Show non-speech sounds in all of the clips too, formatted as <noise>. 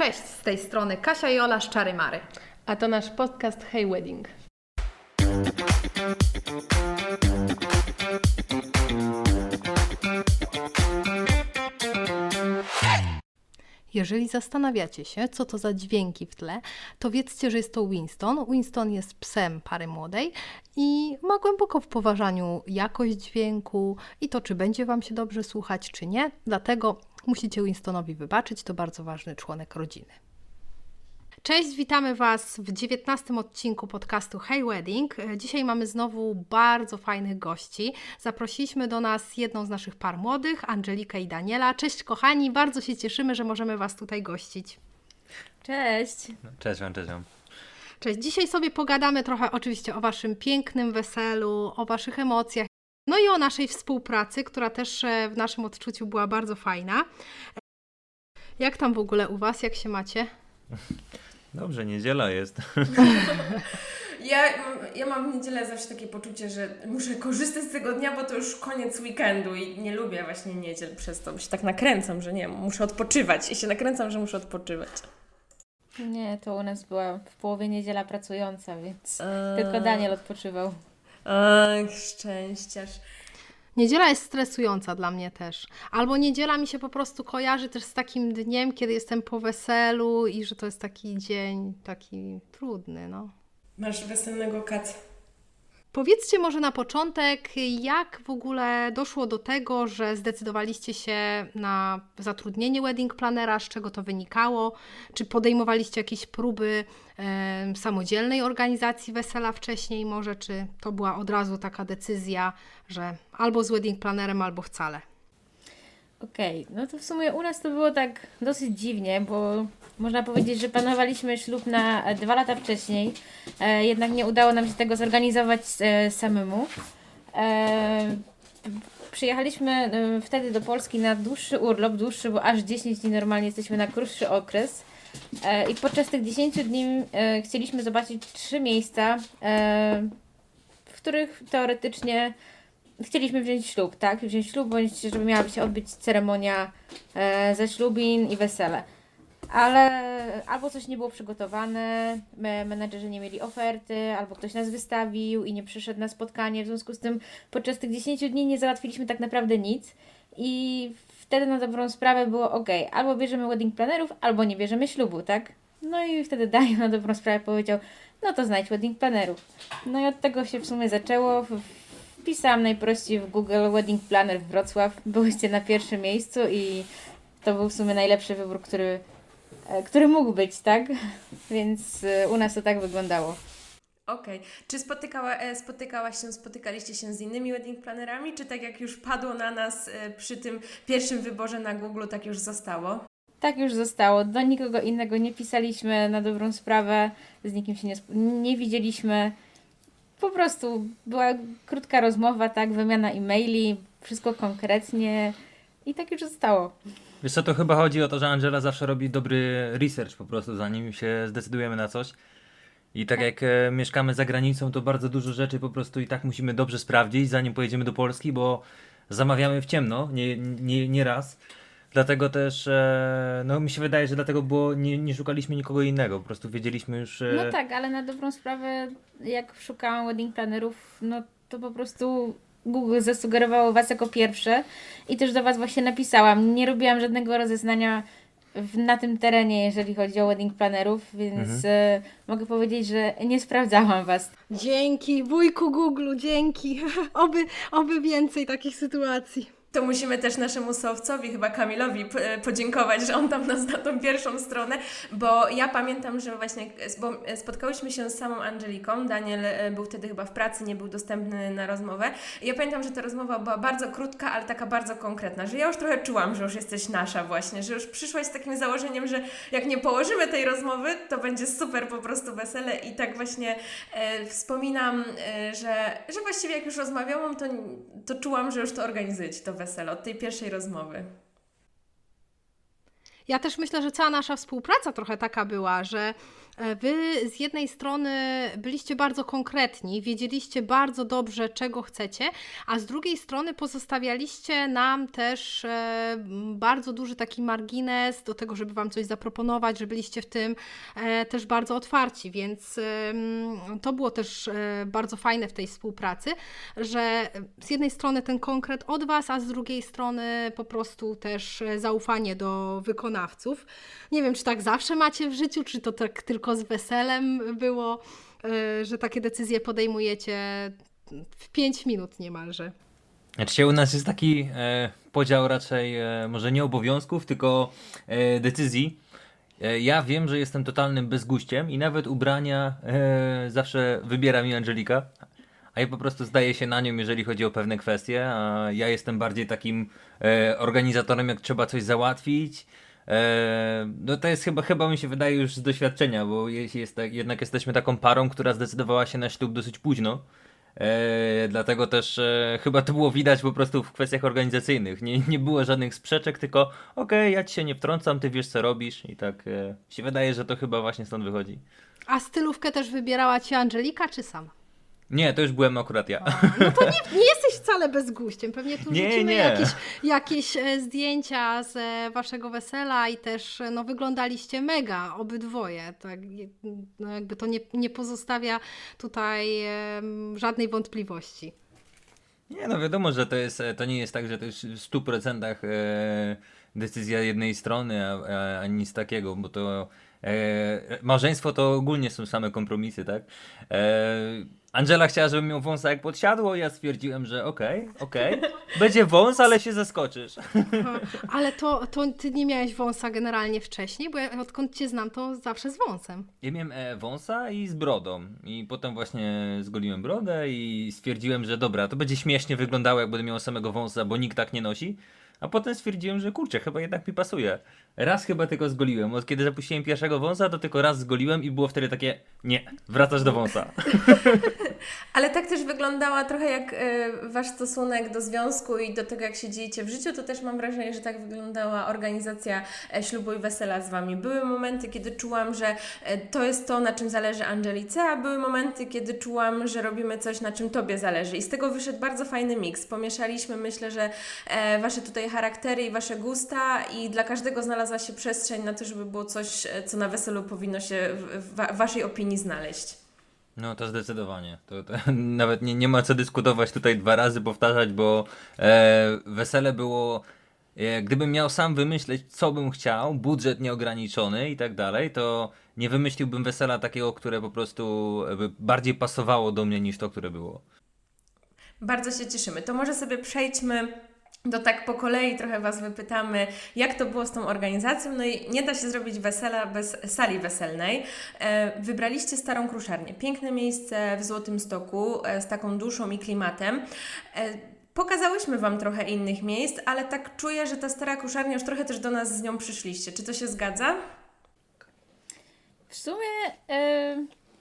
Cześć, z tej strony Kasia i Ola z Czary Mary. A to nasz podcast Hey Wedding. Jeżeli zastanawiacie się, co to za dźwięki w tle, to wiedzcie, że jest to Winston. Winston jest psem pary młodej i ma głęboko w poważaniu jakość dźwięku i to, czy będzie Wam się dobrze słuchać, czy nie. Dlatego musicie Winstonowi wybaczyć, to bardzo ważny członek rodziny. Cześć, witamy Was w 19 odcinku podcastu Hey Wedding. Dzisiaj mamy znowu bardzo fajnych gości. Zaprosiliśmy do nas jedną z naszych par młodych, Angelikę i Daniela. Cześć kochani, bardzo się cieszymy, że możemy Was tutaj gościć. Cześć. Cześć wam, cześć wam. Cześć, dzisiaj sobie pogadamy trochę oczywiście o Waszym pięknym weselu, o Waszych emocjach, no i o naszej współpracy, która też e, w naszym odczuciu była bardzo fajna. Jak tam w ogóle u Was, jak się macie? <laughs> Dobrze, niedziela jest. <laughs> Ja, ja mam w niedzielę zawsze takie poczucie, że muszę korzystać z tego dnia, bo to już koniec weekendu i nie lubię właśnie niedziel przez to. Bo się tak nakręcam, że nie, muszę odpoczywać i się nakręcam, że muszę odpoczywać. Nie, to u nas była w połowie niedziela pracująca, więc Eee. tylko Daniel odpoczywał. Ach, szczęściarz. Niedziela jest stresująca dla mnie też. Albo niedziela mi się po prostu kojarzy też z takim dniem, kiedy jestem po weselu i że to jest taki dzień taki trudny, no. Masz weselnego kaca. Powiedzcie może na początek, jak w ogóle doszło do tego, że zdecydowaliście się na zatrudnienie wedding planera, z czego to wynikało? Czy podejmowaliście jakieś próby em, samodzielnej organizacji wesela wcześniej może, czy to była od razu taka decyzja, że albo z wedding planerem, albo wcale? Okej, no to w sumie u nas to było tak dosyć dziwnie, bo można powiedzieć, że planowaliśmy ślub na e, dwa lata wcześniej, e, jednak nie udało nam się tego zorganizować e, samemu. E, przyjechaliśmy e, wtedy do Polski na dłuższy urlop, dłuższy, bo aż 10 dni normalnie jesteśmy na krótszy okres. E, I podczas tych 10 dni chcieliśmy zobaczyć trzy miejsca, w których teoretycznie chcieliśmy wziąć ślub, tak? Wziąć ślub, bądź żeby miała się odbyć ceremonia e, ze ślubin i wesele. Ale albo coś nie było przygotowane, me- menedżerzy nie mieli oferty, albo ktoś nas wystawił i nie przyszedł na spotkanie. W związku z tym podczas tych 10 dni nie załatwiliśmy tak naprawdę nic. I wtedy na dobrą sprawę było ok, albo bierzemy wedding planerów, albo nie bierzemy ślubu, tak? No i wtedy Dajo na dobrą sprawę powiedział, no to znajdź wedding planerów. No i od tego się w sumie zaczęło. Wpisałam najprościej w Google Wedding Planner w Wrocław. Byłyście na pierwszym miejscu i to był w sumie najlepszy wybór, który, e, który mógł być, tak? <laughs> Więc e, u nas to tak wyglądało. Okej. Czy spotykała, e, spotykałaś się, spotykaliście się z innymi wedding planerami, czy tak jak już padło na nas przy tym pierwszym wyborze na Google, tak już zostało? Tak już zostało. Do nikogo innego nie pisaliśmy na dobrą sprawę, z nikim się nie, nie widzieliśmy. Po prostu była krótka rozmowa, tak, wymiana e-maili, wszystko konkretnie i tak już zostało. Wiesz co, to chyba chodzi o to, że Angela zawsze robi dobry research po prostu, zanim się zdecydujemy na coś. I tak jak e, mieszkamy za granicą, to bardzo dużo rzeczy po prostu i tak musimy dobrze sprawdzić, zanim pojedziemy do Polski, bo zamawiamy w ciemno, nie, nie, nie raz. Dlatego też, e, no mi się wydaje, że dlatego było, nie, nie szukaliśmy nikogo innego, po prostu wiedzieliśmy już... E, No tak, ale na dobrą sprawę, jak szukałam wedding planerów, no to po prostu Google zasugerowało Was jako pierwsze i też do Was właśnie napisałam. Nie robiłam żadnego rozeznania w, na tym terenie, jeżeli chodzi o wedding planerów, więc e, mogę powiedzieć, że nie sprawdzałam Was. Dzięki, wujku Google, dzięki. <laughs> oby, oby więcej takich sytuacji. To musimy też naszemu sowcowi, chyba Kamilowi, p- podziękować, że on tam nas na tą pierwszą stronę, bo ja pamiętam, że właśnie bo spotkałyśmy się z samą Angeliką. Daniel e, był wtedy chyba w pracy, nie był dostępny na rozmowę. I ja pamiętam, że ta rozmowa była bardzo krótka, ale taka bardzo konkretna, że ja już trochę czułam, że już jesteś nasza właśnie, że już przyszłaś z takim założeniem, że jak nie położymy tej rozmowy, to będzie super po prostu wesele i tak właśnie e, wspominam, e, że, że właściwie jak już rozmawiałam, to, to czułam, że już to organizujecie, to wesele, od tej pierwszej rozmowy. Ja też myślę, że cała nasza współpraca trochę taka była, że Wy z jednej strony byliście bardzo konkretni, wiedzieliście bardzo dobrze, czego chcecie, a z drugiej strony pozostawialiście nam też e, bardzo duży taki margines do tego, żeby Wam coś zaproponować, że byliście w tym e, też bardzo otwarci, więc to było też bardzo fajne w tej współpracy, że z jednej strony ten konkret od Was, a z drugiej strony po prostu też zaufanie do wykonawców. Nie wiem, czy tak zawsze macie w życiu, czy to tak tylko z weselem było, e, że takie decyzje podejmujecie w 5 minut niemalże. Znaczy u nas jest taki e, podział raczej e, może nie obowiązków, tylko decyzji. Ja wiem, że jestem totalnym bezguściem i nawet ubrania zawsze wybiera mi Angelika, a ja po prostu zdaję się na nią, jeżeli chodzi o pewne kwestie, a ja jestem bardziej takim organizatorem, jak trzeba coś załatwić. E, no to jest chyba, chyba mi się wydaje już z doświadczenia, bo jest, jest tak, jednak jesteśmy taką parą, która zdecydowała się na ślub dosyć późno. E, dlatego też e, chyba to było widać po prostu w kwestiach organizacyjnych. Nie, nie było żadnych sprzeczek, tylko okej, okay, ja ci się nie wtrącam, ty wiesz co robisz i tak e, się wydaje, że to chyba właśnie stąd wychodzi. A stylówkę też wybierała ci Angelika czy sama? Nie, to już byłem akurat ja. A, no to nie, nie jesteś wcale bezguściem. Pewnie tu nie, wrzucimy nie. Jakieś, jakieś e, zdjęcia z e, waszego wesela i też e, no, wyglądaliście mega, obydwoje. Tak, no, jakby to nie, nie pozostawia tutaj żadnej wątpliwości. Nie, no wiadomo, że to, jest, to nie jest tak, że to jest w 100% e, decyzja jednej strony, a, a, a nic takiego, bo to e, małżeństwo to ogólnie są same kompromisy, tak? E, Angela chciała, żebym miał wąsa jak podsiadło, ja stwierdziłem, że okej, okay, okej, okay. będzie wąs, ale się zaskoczysz. <laughs> Ale to, to ty nie miałeś wąsa generalnie wcześniej, bo ja odkąd cię znam, to zawsze z wąsem. Ja miałem e, wąsa i z brodą i potem właśnie zgoliłem brodę i stwierdziłem, że dobra, to będzie śmiesznie wyglądało, jak będę miał samego wąsa, bo nikt tak nie nosi. A potem stwierdziłem, że kurczę, chyba jednak mi pasuje. Raz chyba tylko zgoliłem. Od kiedy zapuściłem pierwszego wąsa, to tylko raz zgoliłem i było wtedy takie, nie, wracasz do wąsa. <laughs> Ale tak też wyglądała trochę jak y, wasz stosunek do związku i do tego, jak się dzielicie w życiu, to też mam wrażenie, że tak wyglądała organizacja e, ślubu i wesela z wami. Były momenty, kiedy czułam, że e, to jest to, na czym zależy Angelice, a były momenty, kiedy czułam, że robimy coś, na czym tobie zależy. I z tego wyszedł bardzo fajny miks. Pomieszaliśmy, myślę, że e, wasze tutaj charaktery i wasze gusta i dla każdego znalazła się przestrzeń na to, żeby było coś, co na weselu powinno się w, w waszej opinii znaleźć. No to zdecydowanie. To, to, <laughs> nawet nie, nie ma co dyskutować tutaj dwa razy, powtarzać, bo e, wesele było. E, gdybym miał sam wymyśleć, co bym chciał, budżet nieograniczony i tak dalej, to nie wymyśliłbym wesela takiego, które po prostu bardziej pasowało do mnie niż to, które było. Bardzo się cieszymy. To może sobie przejdźmy to tak po kolei trochę Was wypytamy, jak to było z tą organizacją. No i nie da się zrobić wesela bez sali weselnej. E, wybraliście Starą Kruszarnię. Piękne miejsce w Złotym Stoku e, z taką duszą i klimatem. E, pokazałyśmy Wam trochę innych miejsc, ale tak czuję, że ta Stara Kruszarnia już trochę też do nas z nią przyszliście. Czy to się zgadza? W sumie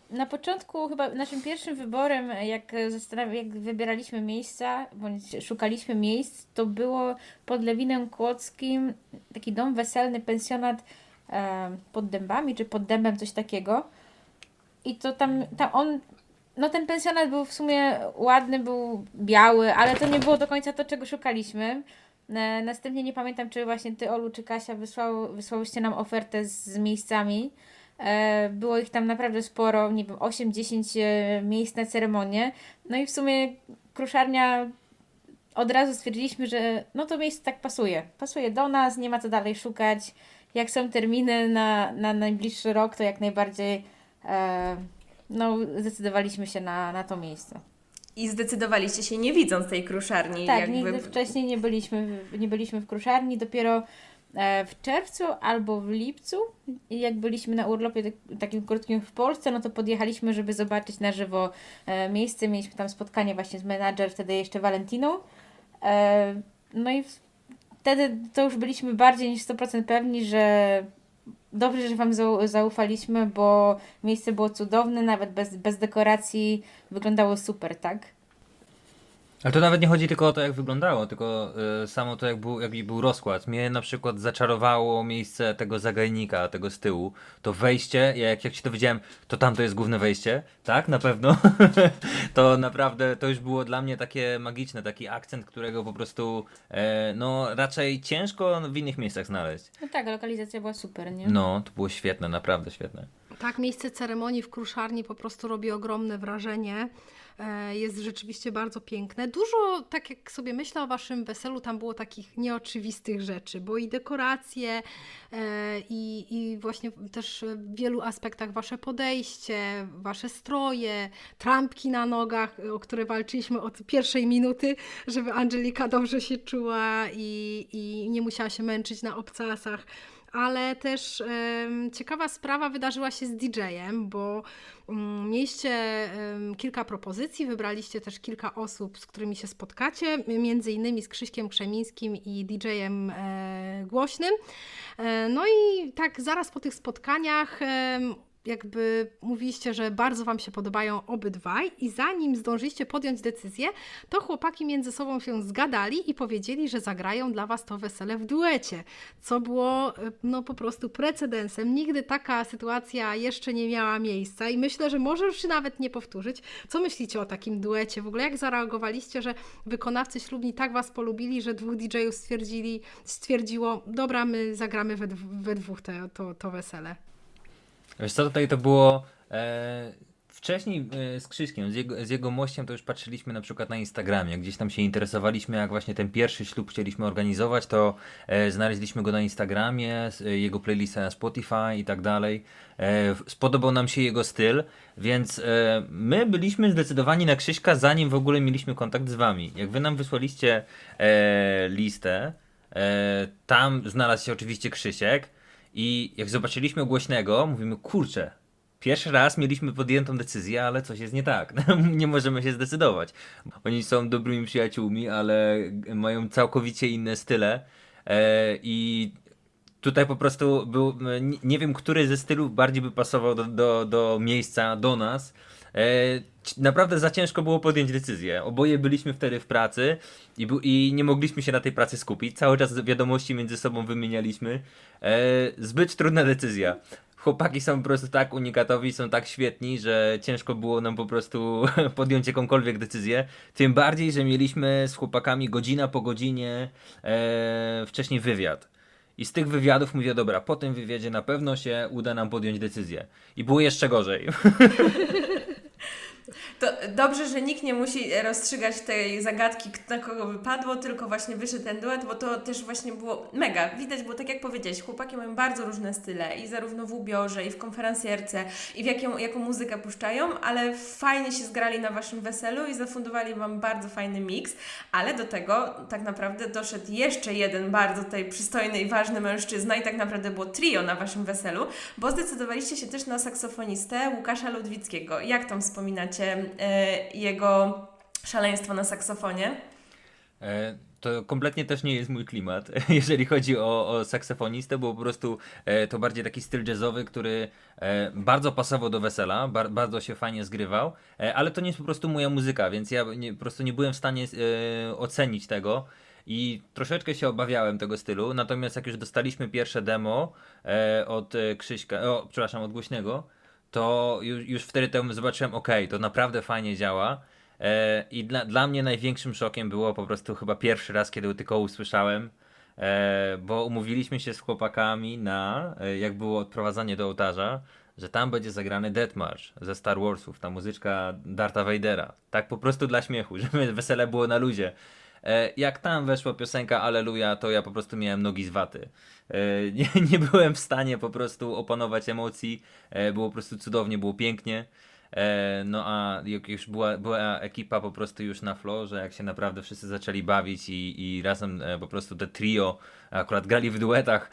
na początku chyba naszym pierwszym wyborem, jak, jak wybieraliśmy miejsca, bądź szukaliśmy miejsc, to było pod Lewinem Kłodzkim taki dom weselny, pensjonat e, pod dębami, czy pod dębem, coś takiego. I to tam, tam on, no ten pensjonat był w sumie ładny, był biały, ale to nie było do końca to, czego szukaliśmy. E, następnie nie pamiętam, czy właśnie ty, Olu, czy Kasia wysłał, wysłałyście nam ofertę z, z miejscami. E, było ich tam naprawdę sporo, nie wiem, 8-10 e, miejsc na ceremonię. No i w sumie kruszarnia od razu stwierdziliśmy, że no to miejsce tak pasuje. Pasuje do nas, nie ma co dalej szukać. Jak są terminy na, na najbliższy rok, to jak najbardziej e, no, zdecydowaliśmy się na, na to miejsce. I zdecydowaliście się nie widząc tej kruszarni. Tak, jakby... nigdy wcześniej nie byliśmy, nie byliśmy w kruszarni, dopiero w czerwcu albo w lipcu, jak byliśmy na urlopie tak, takim krótkim w Polsce, no to podjechaliśmy, żeby zobaczyć na żywo e, miejsce. Mieliśmy tam spotkanie właśnie z menadżer, wtedy jeszcze Valentiną. E, no i wtedy to już byliśmy bardziej niż 100% pewni, że dobrze, że Wam zaufaliśmy, bo miejsce było cudowne, nawet bez, bez dekoracji wyglądało super, tak? Ale to nawet nie chodzi tylko o to, jak wyglądało, tylko y, samo to, jak był, jaki był rozkład. Mnie na przykład zaczarowało miejsce tego zagajnika, tego z tyłu. To wejście, ja jak, jak się dowiedziałem, to tam to jest główne wejście, tak? Na pewno. <laughs> to naprawdę, to już było dla mnie takie magiczne, taki akcent, którego po prostu, e, no raczej ciężko w innych miejscach znaleźć. No tak, lokalizacja była super, nie? No, to było świetne, naprawdę świetne. Tak, miejsce ceremonii w Kruszarni po prostu robi ogromne wrażenie. E, jest rzeczywiście bardzo piękne. Dużo, tak jak sobie myślę o Waszym weselu, tam było takich nieoczywistych rzeczy, bo i dekoracje, e, i, i właśnie też w wielu aspektach Wasze podejście, Wasze stroje, trampki na nogach, o które walczyliśmy od pierwszej minuty, żeby Angelika dobrze się czuła i, i nie musiała się męczyć na obcasach ale też ciekawa sprawa wydarzyła się z DJ-em, bo um, mieliście kilka propozycji, wybraliście też kilka osób, z którymi się spotkacie, między innymi z Krzyśkiem Krzemińskim i DJ-em e, Głośnym. E, no i tak zaraz po tych spotkaniach jakby mówiliście, że bardzo Wam się podobają obydwaj i zanim zdążyliście podjąć decyzję, to chłopaki między sobą się zgadali i powiedzieli, że zagrają dla Was to wesele w duecie, co było no po prostu precedensem. Nigdy taka sytuacja jeszcze nie miała miejsca i myślę, że może już się nawet nie powtórzyć. Co myślicie o takim duecie? W ogóle jak zareagowaliście, że wykonawcy ślubni tak Was polubili, że dwóch DJ-ów stwierdzili, stwierdziło, dobra, my zagramy we, we dwóch te, to, to wesele? Wiesz co, tutaj to było e, wcześniej e, z Krzyśkiem, z jego, z jego mościem to już patrzyliśmy na przykład na Instagramie, gdzieś tam się interesowaliśmy, jak właśnie ten pierwszy ślub chcieliśmy organizować, to e, znaleźliśmy go na Instagramie, e, jego playlistę na Spotify i tak dalej. E, spodobał nam się jego styl, więc e, my byliśmy zdecydowani na Krzyśka, zanim w ogóle mieliśmy kontakt z wami. Jak wy nam wysłaliście e, listę, tam znalazł się oczywiście Krzysiek, i jak zobaczyliśmy głośnego, mówimy, kurczę, pierwszy raz mieliśmy podjętą decyzję, ale coś jest nie tak. <laughs> nie możemy się zdecydować. Oni są dobrymi przyjaciółmi, ale mają całkowicie inne style. E, I tutaj po prostu był, nie wiem, który ze stylów bardziej by pasował do, do, do miejsca, do nas. E, naprawdę za ciężko było podjąć decyzję. Oboje byliśmy wtedy w pracy i, i nie mogliśmy się na tej pracy skupić. Cały czas wiadomości między sobą wymienialiśmy. E, zbyt trudna decyzja. Chłopaki są po prostu tak unikatowi, są tak świetni, że ciężko było nam po prostu <laughs> podjąć jakąkolwiek decyzję. Tym bardziej, że mieliśmy z chłopakami godzina po godzinie e, wcześniej wywiad. I z tych wywiadów mówię, dobra, po tym wywiadzie na pewno się uda nam podjąć decyzję. I było jeszcze gorzej. <laughs> To dobrze, że nikt nie musi rozstrzygać tej zagadki, na kogo wypadło, tylko właśnie wyszedł ten duet, bo to też właśnie było mega. Widać, bo tak jak powiedziałeś, chłopaki mają bardzo różne style i zarówno w ubiorze, i w konferencjerce, i w jaką, jaką muzykę puszczają, ale fajnie się zgrali na Waszym weselu i zafundowali Wam bardzo fajny miks, ale do tego tak naprawdę doszedł jeszcze jeden bardzo tutaj przystojny i ważny mężczyzna i tak naprawdę było trio na Waszym weselu, bo zdecydowaliście się też na saksofonistę Łukasza Ludwickiego. Jak tam wspominacie E, jego szaleństwo na saksofonie? E, to kompletnie też nie jest mój klimat, <laughs> jeżeli chodzi o, o saksofonistę, bo po prostu e, to bardziej taki styl jazzowy, który e, bardzo pasował do wesela, bar, bardzo się fajnie zgrywał, e, ale to nie jest po prostu moja muzyka, więc ja nie, po prostu nie byłem w stanie e, ocenić tego i troszeczkę się obawiałem tego stylu, natomiast jak już dostaliśmy pierwsze demo od Krzyśka, o, przepraszam, od Głośnego, to już, już wtedy to zobaczyłem, ok, to naprawdę fajnie działa. E, I dla, dla mnie największym szokiem było po prostu chyba pierwszy raz, kiedy tylko usłyszałem, e, bo umówiliśmy się z chłopakami na, e, jak było odprowadzanie do ołtarza, że tam będzie zagrany Death March ze Star Warsów, ta muzyczka Darta Vadera. Tak po prostu dla śmiechu, <laughs> żeby wesele było na luzie. E, jak tam weszła piosenka Aleluja, to ja po prostu miałem nogi z waty. E, nie, <laughs> nie byłem w stanie po prostu opanować emocji. E, było po prostu cudownie, było pięknie. No a jak już była, była ekipa po prostu już na florze, jak się naprawdę wszyscy zaczęli bawić i, i razem po prostu te trio akurat grali w duetach,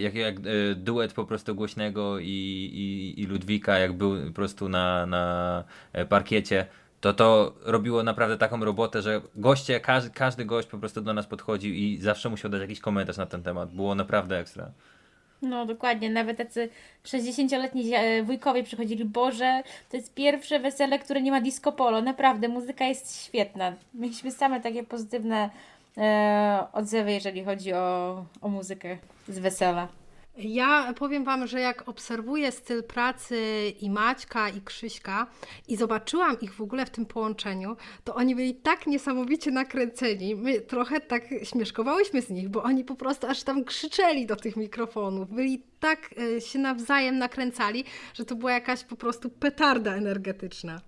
jak, jak duet po prostu głośnego i, i, i Ludwika, jak był po prostu na, na parkiecie, to to robiło naprawdę taką robotę, że goście, każdy, każdy gość po prostu do nas podchodził i zawsze musiał dać jakiś komentarz na ten temat. Było naprawdę ekstra. No dokładnie, nawet tacy 60-letni e, wujkowie przychodzili, Boże, to jest pierwsze wesele, które nie ma disco polo, naprawdę, muzyka jest świetna. Mieliśmy same takie pozytywne e, odzewy, jeżeli chodzi o, o muzykę z wesela. Ja powiem Wam, że jak obserwuję styl pracy i Maćka, i Krzyśka i zobaczyłam ich w ogóle w tym połączeniu, to oni byli tak niesamowicie nakręceni. My trochę tak śmieszkowałyśmy z nich, bo oni po prostu aż tam krzyczeli do tych mikrofonów. Byli tak e, się nawzajem nakręcali, że to była jakaś po prostu petarda energetyczna.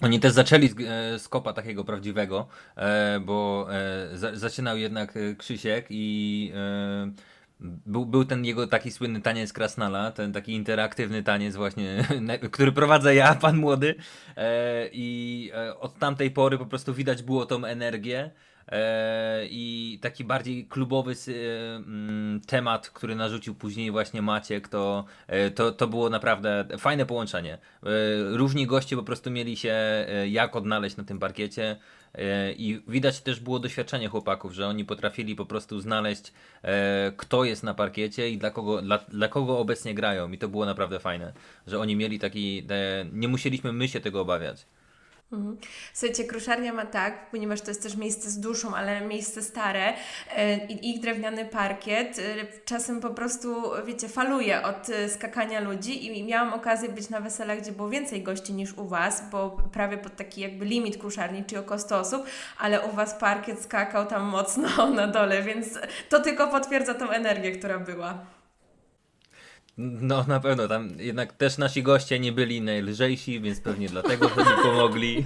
Oni też zaczęli z, e, z kopa takiego prawdziwego, e, bo za, zaczynał jednak Krzysiek i był, był ten jego taki słynny taniec Krasnala, ten taki interaktywny taniec właśnie, <laughs> który prowadzę ja, <laughs> pan młody. E, I e, od tamtej pory po prostu widać było tą energię. E, I taki bardziej klubowy mm, temat, który narzucił później właśnie Maciek, to, to, to było naprawdę fajne połączenie. Różni goście po prostu mieli się jak odnaleźć na tym parkiecie. E, I widać też było doświadczenie chłopaków, że oni potrafili po prostu znaleźć, e, kto jest na parkiecie i dla kogo, dla, dla kogo obecnie grają. I to było naprawdę fajne, że oni mieli taki. Nie musieliśmy my się tego obawiać. Mhm. Słuchajcie, kruszarnia ma tak, ponieważ to jest też miejsce z duszą, ale miejsce stare e, i ich drewniany parkiet e, czasem po prostu, wiecie, faluje od e, skakania ludzi i miałam okazję być na weselach, gdzie było więcej gości niż u Was, bo prawie pod taki jakby limit kruszarni, czyli około 100 osób, ale u Was parkiet skakał tam mocno <laughs> na dole, więc to tylko potwierdza tą energię, która była. No na pewno, tam jednak też nasi goście nie byli najlżejsi, więc pewnie dlatego to mi pomogli. <laughs>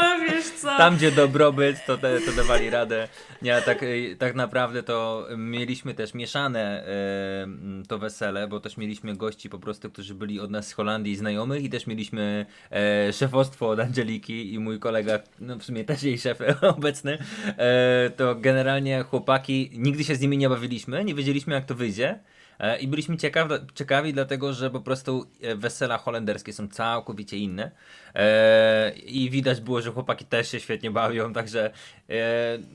O, wiesz co? Tam gdzie dobrobyt, to, te, to dawali radę. Nie, tak, y, tak naprawdę to mieliśmy też mieszane e, m, to wesele, bo też mieliśmy gości po prostu, którzy byli od nas z Holandii znajomych i też mieliśmy e, szefostwo od Angeliki i mój kolega, no w sumie też jej szef <laughs> obecny, e, to generalnie chłopaki, nigdy się z nimi nie bawiliśmy, nie wiedzieliśmy jak to wyjdzie. E, I byliśmy ciekawi, dlatego że po prostu e, wesela holenderskie są całkowicie inne. E, I widać było, że chłopaki też się świetnie bawią, <laughs> także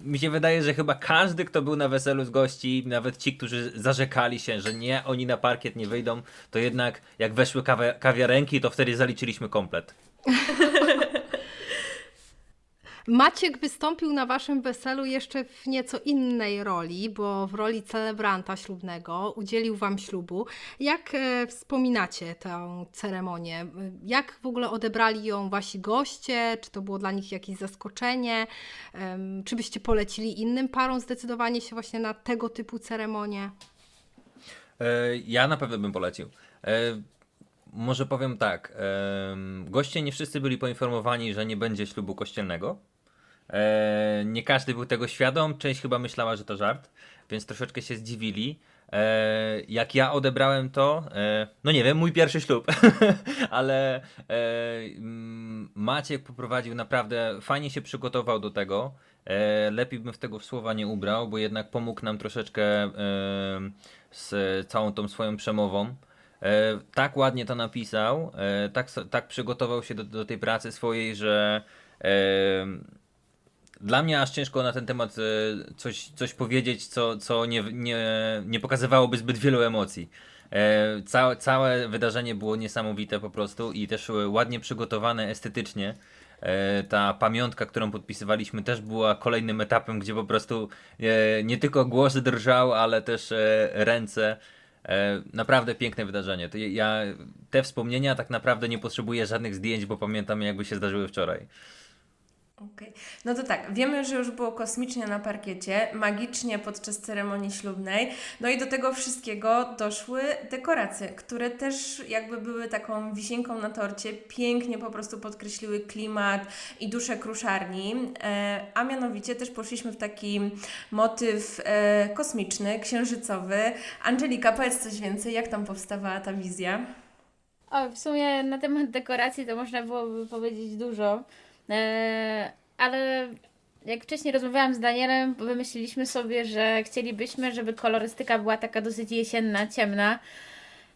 mi się wydaje, że chyba każdy, kto był na weselu z gości, nawet ci, którzy zarzekali się, że nie, oni na parkiet nie wyjdą, to jednak jak weszły kawiarenki, to wtedy zaliczyliśmy komplet. <laughs> Maciek wystąpił na waszym weselu jeszcze w nieco innej roli, bo w roli celebranta ślubnego udzielił wam ślubu. Jak e, wspominacie tę ceremonię? Jak w ogóle odebrali ją wasi goście? Czy to było dla nich jakieś zaskoczenie? Czy byście polecili innym parom zdecydowanie się właśnie na tego typu ceremonię? E, Ja na pewno bym polecił. E, Może powiem tak. Goście nie wszyscy byli poinformowani, że nie będzie ślubu kościelnego. E, Nie każdy był tego świadom. Część chyba myślała, że to żart, więc troszeczkę się zdziwili. E, Jak ja odebrałem to, e, no nie wiem, mój pierwszy ślub, <laughs> ale mm, Maciek poprowadził naprawdę, fajnie się przygotował do tego. Lepiej bym w tego słowa nie ubrał, bo jednak pomógł nam troszeczkę z całą tą swoją przemową. Tak ładnie to napisał, tak, tak przygotował się do, do tej pracy swojej, że dla mnie aż ciężko na ten temat e, coś, coś powiedzieć, co, co nie, nie, nie pokazywałoby zbyt wielu emocji. E, całe, całe wydarzenie było niesamowite po prostu i też ładnie przygotowane estetycznie. E, Ta pamiątka, którą podpisywaliśmy, też była kolejnym etapem, gdzie po prostu nie tylko głos drżał, ale też ręce. Naprawdę piękne wydarzenie. Ja te wspomnienia tak naprawdę nie potrzebuję żadnych zdjęć, bo pamiętam jakby się zdarzyły wczoraj. Okej. No to tak, wiemy, że już było kosmicznie na parkiecie, magicznie podczas ceremonii ślubnej, no i do tego wszystkiego doszły dekoracje, które też jakby były taką wisienką na torcie, pięknie po prostu podkreśliły klimat i duszę kruszarni, e, a mianowicie też poszliśmy w taki motyw e, kosmiczny, księżycowy. Angelika, powiedz coś więcej, jak tam powstawała ta wizja? O, w sumie na temat dekoracji to można byłoby powiedzieć dużo, ale jak wcześniej rozmawiałam z Danielem, wymyśliliśmy sobie, że chcielibyśmy, żeby kolorystyka była taka dosyć jesienna, ciemna.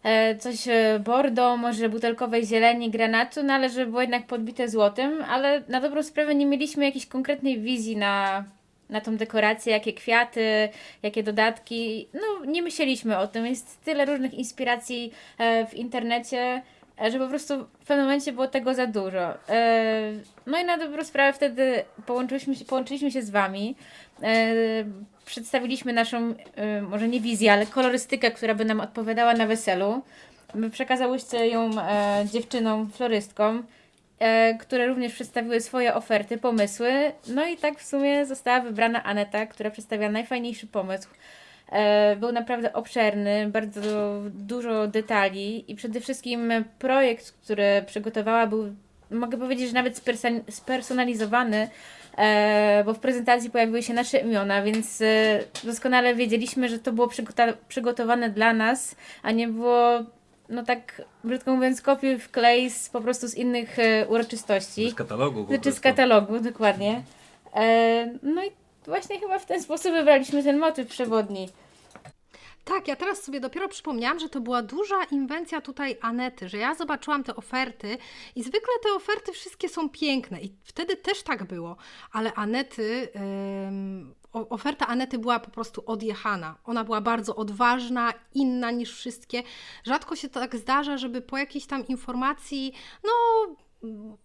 E, coś e, bordo, może butelkowej zieleni, granatu, no ale żeby było jednak podbite złotem, ale na dobrą sprawę nie mieliśmy jakiejś konkretnej wizji na, na tą dekorację, jakie kwiaty, jakie dodatki. No, nie myśleliśmy o tym. Jest tyle różnych inspiracji e, w internecie, e, że po prostu w pewnym momencie było tego za dużo. E, no i na dobrą sprawę wtedy połączyliśmy się, połączyliśmy się z Wami. E, przedstawiliśmy naszą, e, może nie wizję, ale kolorystykę, która by nam odpowiadała na weselu. Przekazałyście ją e, dziewczynom, florystkom, e, które również przedstawiły swoje oferty, pomysły. No i tak w sumie została wybrana Aneta, która przedstawia najfajniejszy pomysł. E, był naprawdę obszerny, bardzo dużo detali i przede wszystkim projekt, który przygotowała, był, mogę powiedzieć, że nawet sperson- spersonalizowany, e, bo w prezentacji pojawiły się nasze imiona, więc e, doskonale wiedzieliśmy, że to było przygotowane dla nas, a nie było no tak brzydko mówiąc, kopiuj w klej z, po prostu z innych e, uroczystości. Z katalogu Znaczy z katalogu, dokładnie. E, no i właśnie chyba w ten sposób wybraliśmy ten motyw przewodni. Tak, ja teraz sobie dopiero przypomniałam, że to była duża inwencja tutaj Anety, że ja zobaczyłam te oferty i zwykle te oferty wszystkie są piękne i wtedy też tak było, ale Anety, o- oferta Anety była po prostu odjechana. Ona była bardzo odważna, inna niż wszystkie. Rzadko się tak zdarza, żeby po jakiejś tam informacji, no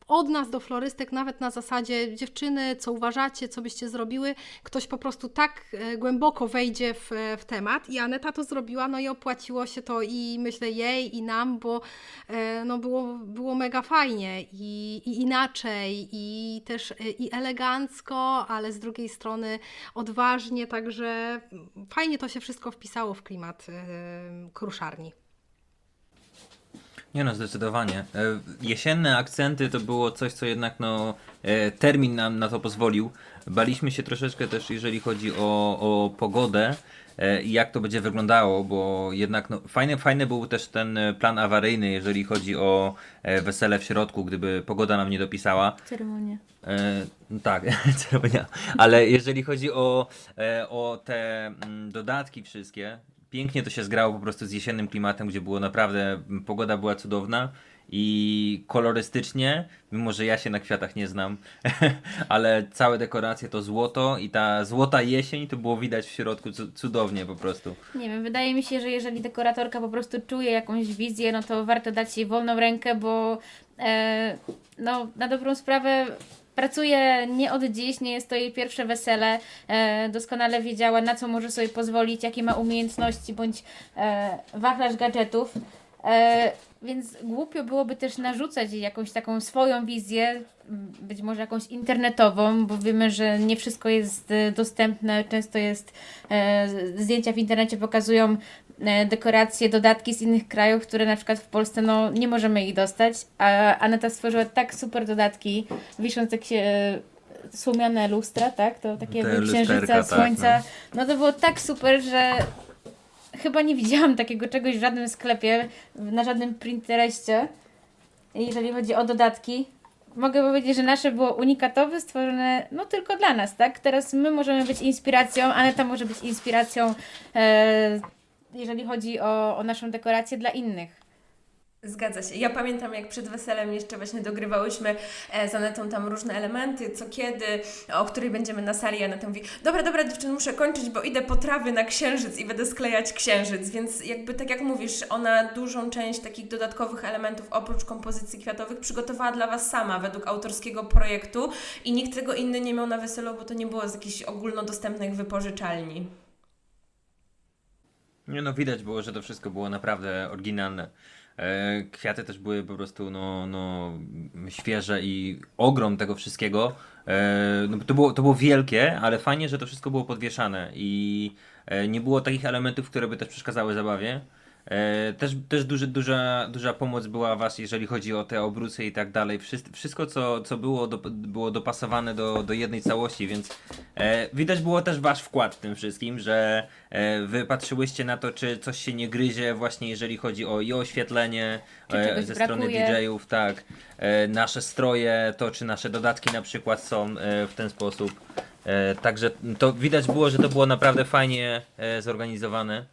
od nas do florystek, nawet na zasadzie dziewczyny, co uważacie, co byście zrobiły, ktoś po prostu tak e, głęboko wejdzie w, e, w temat i Aneta to zrobiła, no i opłaciło się to i myślę jej i nam, bo e, no było, było mega fajnie i, i inaczej i też i elegancko, ale z drugiej strony odważnie, także fajnie to się wszystko wpisało w klimat kruszarni. Nie no, zdecydowanie. E, Jesienne akcenty to było coś, co jednak no, e, termin nam na to pozwolił. Baliśmy się troszeczkę też, jeżeli chodzi o, o pogodę e, i jak to będzie wyglądało, bo jednak no, fajny, fajny był też ten plan awaryjny, jeżeli chodzi o wesele w środku, gdyby pogoda nam nie dopisała. Ceremonia. E, no tak, <laughs> ceremonia. Ale jeżeli chodzi o, o te mm, dodatki wszystkie, pięknie to się zgrało po prostu z jesiennym klimatem, gdzie było naprawdę, pogoda była cudowna i kolorystycznie, mimo że ja się na kwiatach nie znam, <laughs> ale całe dekoracje to złoto i ta złota jesień to było widać w środku cu- cudownie po prostu. Nie wiem, wydaje mi się, że jeżeli dekoratorka po prostu czuje jakąś wizję, no to warto dać jej wolną rękę, bo e, no, na dobrą sprawę pracuje nie od dziś, nie jest to jej pierwsze wesele. E, doskonale wiedziała, na co może sobie pozwolić, jakie ma umiejętności bądź e, wachlarz gadżetów. E, więc głupio byłoby też narzucać jej jakąś taką swoją wizję, być może jakąś internetową, bo wiemy, że nie wszystko jest e, dostępne. Często jest e, zdjęcia w internecie pokazują e, dekoracje, dodatki z innych krajów, które na przykład w Polsce no, nie możemy ich dostać. A Aneta stworzyła tak super dodatki, wiszące kie, słomiane lustra, tak? To takie Te księżyca, lusterka, tak, słońca. no to było tak super, że chyba nie widziałam takiego czegoś w żadnym sklepie, na żadnym printereście, jeżeli chodzi o dodatki. Mogę powiedzieć, że nasze było unikatowe, stworzone no tylko dla nas, tak? Teraz my możemy być inspiracją, Aneta może być inspiracją, e, jeżeli chodzi o, o naszą dekorację dla innych. Zgadza się. Ja pamiętam, jak przed weselem jeszcze właśnie dogrywałyśmy e, z Anetą tam różne elementy, co kiedy, o której będziemy na sali. Aneta mówi, dobra, dobra dziewczyny, muszę kończyć, bo idę po trawy na księżyc i będę sklejać księżyc. Więc jakby tak jak mówisz, ona dużą część takich dodatkowych elementów, oprócz kompozycji kwiatowych, przygotowała dla Was sama, według autorskiego projektu i nikt tego inny nie miał na weselu, bo to nie było z jakichś ogólnodostępnych wypożyczalni. Nie no, widać było, że to wszystko było naprawdę oryginalne. E, Kwiaty też były po prostu no, no, świeże i ogrom tego wszystkiego. E, No, to, było, to było wielkie, ale fajnie, że to wszystko było podwieszane i e, nie było takich elementów, które by też przeszkadzały zabawie. E, Też, też duży, duża, duża pomoc była Was, jeżeli chodzi o te obrócy i tak dalej. Wszystko, co, co było, do, było dopasowane do, do jednej całości, więc e, widać było też Wasz wkład w tym wszystkim, że e, Wy patrzyłyście na to, czy coś się nie gryzie, właśnie jeżeli chodzi o i oświetlenie e, ze strony DJ-ów, tak. E, nasze stroje, to czy nasze dodatki na przykład są e, w ten sposób. E, także to widać było, że to było naprawdę fajnie zorganizowane.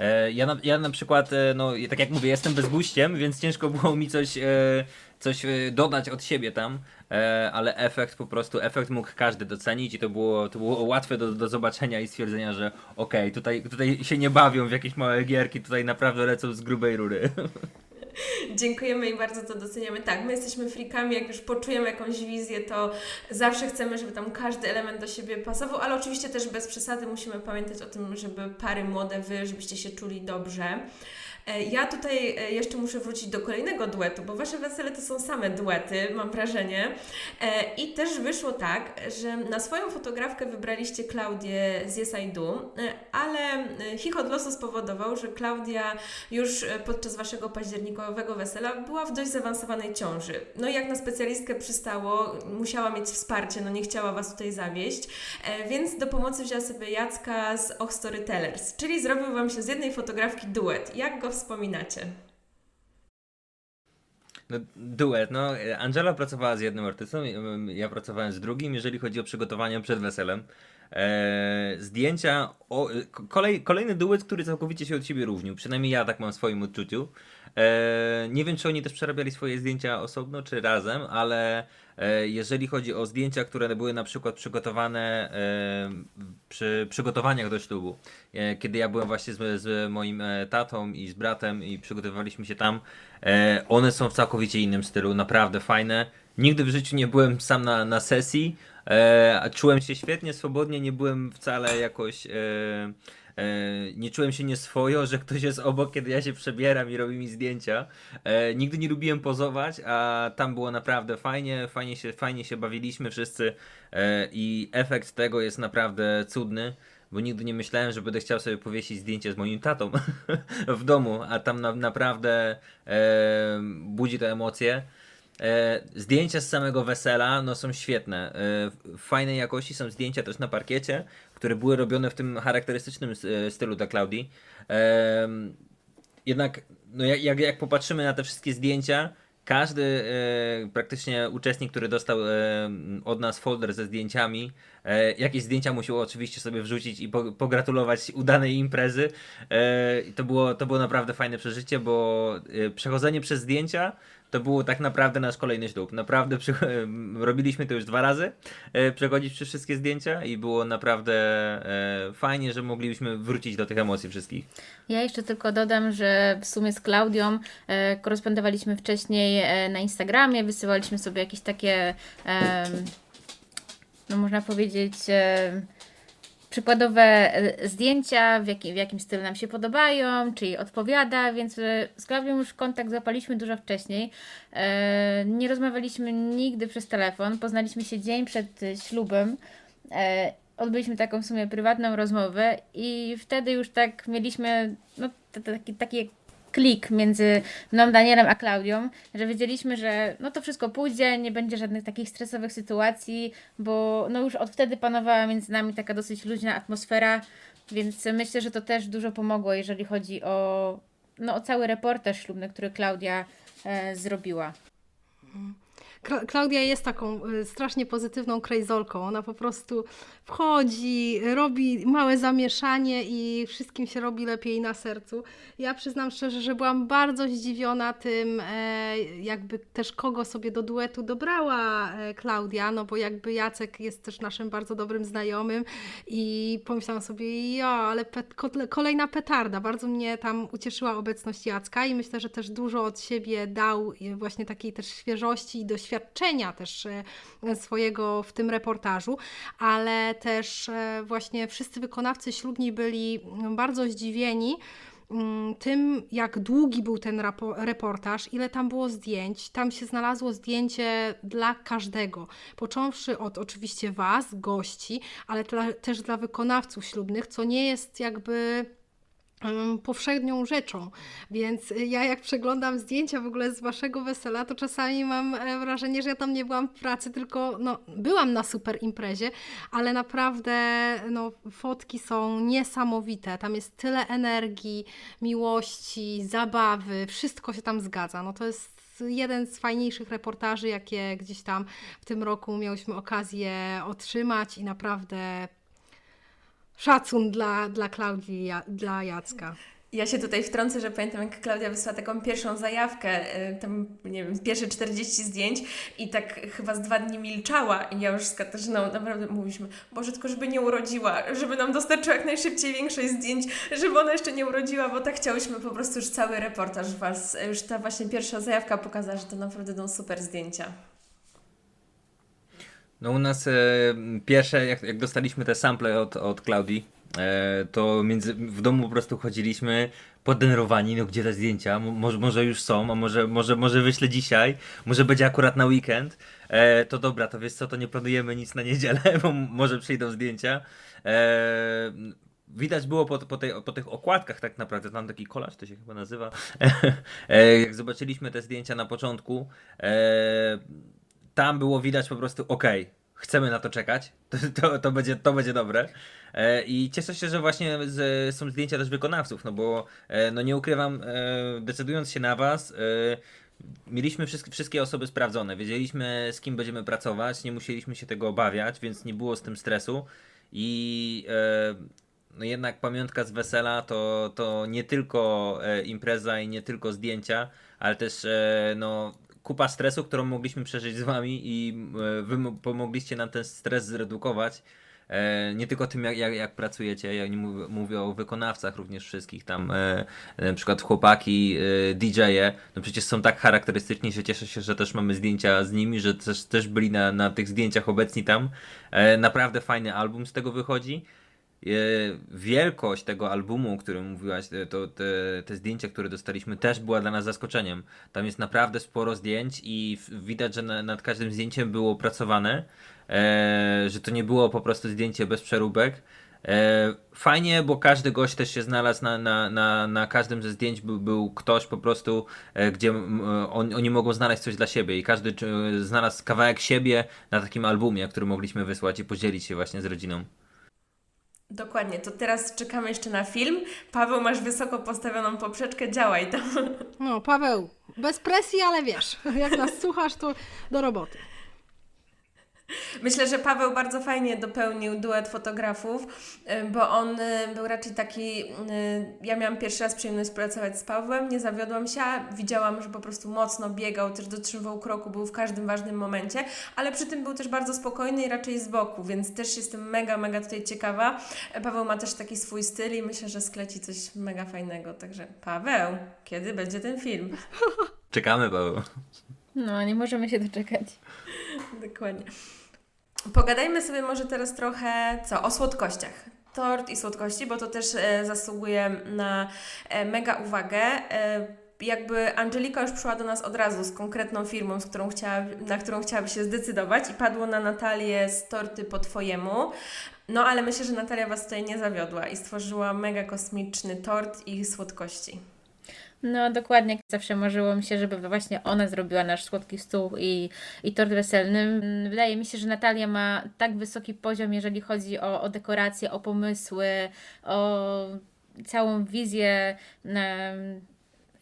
E, Ja na, ja na przykład, e, no tak jak mówię, jestem bezguściem, więc ciężko było mi coś, e, coś dodać od siebie tam, ale efekt po prostu, efekt mógł każdy docenić i to było, to było łatwe do, do zobaczenia i stwierdzenia, że okej, okay, tutaj, tutaj się nie bawią w jakieś małe gierki, tutaj naprawdę lecą z grubej rury. <laughs> <laughs> Dziękujemy i bardzo to doceniamy. Tak, my jesteśmy frikami, jak już poczujemy jakąś wizję, to zawsze chcemy, żeby tam każdy element do siebie pasował, ale oczywiście też bez przesady musimy pamiętać o tym, żeby pary młode, wy, żebyście się czuli dobrze. E, ja tutaj e, jeszcze muszę wrócić do kolejnego duetu, bo Wasze wesele to są same duety, mam wrażenie. E, I też wyszło tak, że na swoją fotografkę wybraliście Klaudię z Yes I Do, ale chichot losu spowodował, że Klaudia już podczas Waszego październikowego wesela była w dość zaawansowanej ciąży. No i jak na specjalistkę przystało, musiała mieć wsparcie, no nie chciała Was tutaj zawieść, więc do pomocy wzięła sobie Jacka z Och Storytellers, czyli zrobił Wam się z jednej fotografki duet. Jak go wspominacie? No, duet. No, Angela pracowała z jednym artystą, ja pracowałem z drugim, jeżeli chodzi o przygotowania przed weselem. E, zdjęcia, o, kolej, kolejny duet, który całkowicie się od siebie różnił. Przynajmniej ja tak mam w swoim odczuciu. E, nie wiem, czy oni też przerabiali swoje zdjęcia osobno, czy razem, ale jeżeli chodzi o zdjęcia, które były na przykład przygotowane e, przy przygotowaniach do ślubu, e, kiedy ja byłem właśnie z, z moim e, tatą i z bratem i przygotowywaliśmy się tam, e, one są w całkowicie innym stylu, naprawdę fajne. Nigdy w życiu nie byłem sam na, na sesji, czułem się świetnie, swobodnie, nie byłem wcale jakoś E, nie czułem się nieswojo, że ktoś jest obok, kiedy ja się przebieram i robi mi zdjęcia. E, nigdy nie lubiłem pozować, a tam było naprawdę fajnie, fajnie się, fajnie się bawiliśmy wszyscy e, i efekt tego jest naprawdę cudny bo nigdy nie myślałem, że będę chciał sobie powiesić zdjęcie z moim tatą <laughs> w domu, a tam na, naprawdę e, budzi to emocje. E, zdjęcia z samego wesela no, są świetne. E, fajnej jakości są zdjęcia też na parkiecie, które były robione w tym charakterystycznym e, stylu dla Claudii. Jednak no, jak, jak popatrzymy na te wszystkie zdjęcia, każdy praktycznie uczestnik, który dostał od nas folder ze zdjęciami, e, jakieś zdjęcia musiał oczywiście sobie wrzucić i po, pogratulować udanej imprezy. to, było, to było naprawdę fajne przeżycie, bo przechodzenie przez zdjęcia to było tak naprawdę nasz kolejny ślub. Naprawdę przy... <laughs> robiliśmy to już dwa razy, e, przechodzić przez wszystkie zdjęcia i było naprawdę e, fajnie, że mogliśmy wrócić do tych emocji wszystkich. Ja jeszcze tylko dodam, że w sumie z Klaudią e, korespondowaliśmy wcześniej e, na Instagramie, wysyłaliśmy sobie jakieś takie, e, no można powiedzieć przykładowe e, zdjęcia, w, jakim, w jakim stylu nam się podobają, czy jej odpowiada, więc e, z Klaudią już kontakt zapaliśmy dużo wcześniej. E, nie rozmawialiśmy nigdy przez telefon, poznaliśmy się dzień przed ślubem. Odbyliśmy taką w sumie prywatną rozmowę i wtedy już tak mieliśmy no, taki, taki klik między mną, Danielem a Klaudią, że wiedzieliśmy, że no to wszystko pójdzie, nie będzie żadnych takich stresowych sytuacji, bo no już od wtedy panowała między nami taka dosyć luźna atmosfera, więc myślę, że to też dużo pomogło, jeżeli chodzi o, no, o cały reportaż ślubny, który Klaudia e, zrobiła. Klaudia jest taką y, strasznie pozytywną krejzolką. Ona po prostu wchodzi, robi małe zamieszanie i wszystkim się robi lepiej na sercu. Ja przyznam szczerze, że byłam bardzo zdziwiona tym, e, jakby też kogo sobie do duetu dobrała e, Klaudia, no bo jakby Jacek jest też naszym bardzo dobrym znajomym i pomyślałam sobie, ja, ale pet, kolejna petarda. Bardzo mnie tam ucieszyła obecność Jacka i myślę, że też dużo od siebie dał właśnie takiej też świeżości i doświadczenia też e, swojego w tym reportażu, ale też e, właśnie wszyscy wykonawcy ślubni byli bardzo zdziwieni mm, tym, jak długi był ten reportaż, ile tam było zdjęć. Tam się znalazło zdjęcie dla każdego, począwszy od oczywiście Was, gości, ale też dla wykonawców ślubnych, co nie jest jakby powszechnią rzeczą. Więc ja jak przeglądam zdjęcia w ogóle z waszego wesela, to czasami mam e, wrażenie, że ja tam nie byłam w pracy, tylko no, byłam na super imprezie, ale naprawdę no, fotki są niesamowite. Tam jest tyle energii, miłości, zabawy, wszystko się tam zgadza. No to jest jeden z fajniejszych reportaży, jakie gdzieś tam w tym roku miałyśmy okazję otrzymać i naprawdę szacun dla, dla Klaudii, dla Jacka. Ja się tutaj wtrącę, że pamiętam, jak Klaudia wysłała taką pierwszą zajawkę, y, tam, nie wiem, pierwsze 40 zdjęć i tak chyba z dwa dni milczała i ja już z Katarzyną naprawdę mówiliśmy, Boże, tylko żeby nie urodziła, żeby nam dostarczyła jak najszybciej większość zdjęć, żeby ona jeszcze nie urodziła, bo tak chciałyśmy po prostu już cały reportaż Was, już ta właśnie pierwsza zajawka pokazała, że to naprawdę będą super zdjęcia. No u nas e, pierwsze, jak, jak dostaliśmy te sample od, od Klaudii, e, to między, w domu po prostu chodziliśmy podenerwowani, no gdzie te zdjęcia, może, może już są, a może, może, może wyślę dzisiaj, może będzie akurat na weekend, e, to dobra, to wiesz co, to nie planujemy nic na niedzielę, <laughs> bo może przyjdą zdjęcia. E, widać było po, po, tej, po tych okładkach tak naprawdę, tam taki kolaż to się chyba nazywa, <laughs> e, jak zobaczyliśmy te zdjęcia na początku, e, tam było widać po prostu, ok, chcemy na to czekać, <laughs> to, to, to, będzie, to będzie dobre. E, I cieszę się, że właśnie z, są zdjęcia też wykonawców, no bo e, no nie ukrywam, e, decydując się na Was, mieliśmy wszystkie osoby sprawdzone, wiedzieliśmy z kim będziemy pracować, nie musieliśmy się tego obawiać, więc nie było z tym stresu i no jednak pamiątka z wesela to, to nie tylko impreza i nie tylko zdjęcia, ale też no kupa stresu, którą mogliśmy przeżyć z wami i e, wy pomogliście nam ten stres zredukować. E, nie tylko tym, jak, jak, jak pracujecie, ja nie mówię, mówię, o wykonawcach również wszystkich tam, e, na przykład chłopaki, DJ-e, no przecież są tak charakterystyczni, że cieszę się, że też mamy zdjęcia z nimi, że też, też byli na, na tych zdjęciach obecni tam. Naprawdę fajny album z tego wychodzi. E, wielkość tego albumu, o którym mówiłaś, to te, te, zdjęcia, które dostaliśmy, też była dla nas zaskoczeniem. Tam jest naprawdę sporo zdjęć i widać, że na, nad każdym zdjęciem było pracowane, e, że to nie było po prostu zdjęcie bez przeróbek. E, fajnie, bo każdy gość też się znalazł na, na, na, na każdym ze zdjęć, był, był ktoś po prostu, e, gdzie on, oni mogą znaleźć coś dla siebie i każdy znalazł kawałek siebie na takim albumie, który mogliśmy wysłać i podzielić się właśnie z rodziną. Dokładnie, to teraz czekamy jeszcze na film. Paweł, masz wysoko postawioną poprzeczkę, działaj tam. No, Paweł, bez presji, ale wiesz, jak nas słuchasz, to do roboty. <laughs> Myślę, że Paweł bardzo fajnie dopełnił duet fotografów, y, bo on y, był raczej taki. Y, ja miałam pierwszy raz przyjemność pracować z Pawłem, nie zawiodłam się. Widziałam, że po prostu mocno biegał, też dotrzymywał kroku, był w każdym ważnym momencie, ale przy tym był też bardzo spokojny i raczej z boku, więc też jestem mega, mega tutaj ciekawa. Paweł ma też taki swój styl i myślę, że skleci coś mega fajnego. Także Paweł, kiedy będzie ten film? Czekamy, Paweł. No, nie możemy się doczekać. <laughs> Dokładnie. Pogadajmy sobie może teraz trochę co o słodkościach. Tort i słodkości, bo to też e, zasługuje na e, mega uwagę. E, jakby Angelika już przyszła do nas od razu z konkretną firmą, z którą chciała, na którą chciałaby się zdecydować i padło na Natalię z torty po Twojemu. No ale myślę, że Natalia Was tutaj nie zawiodła i stworzyła mega kosmiczny tort i słodkości. No dokładnie, zawsze marzyło mi się, żeby właśnie ona zrobiła nasz słodki stół i, i tort weselny. Wydaje mi się, że Natalia ma tak wysoki poziom, jeżeli chodzi o, o dekoracje, o pomysły, o całą wizję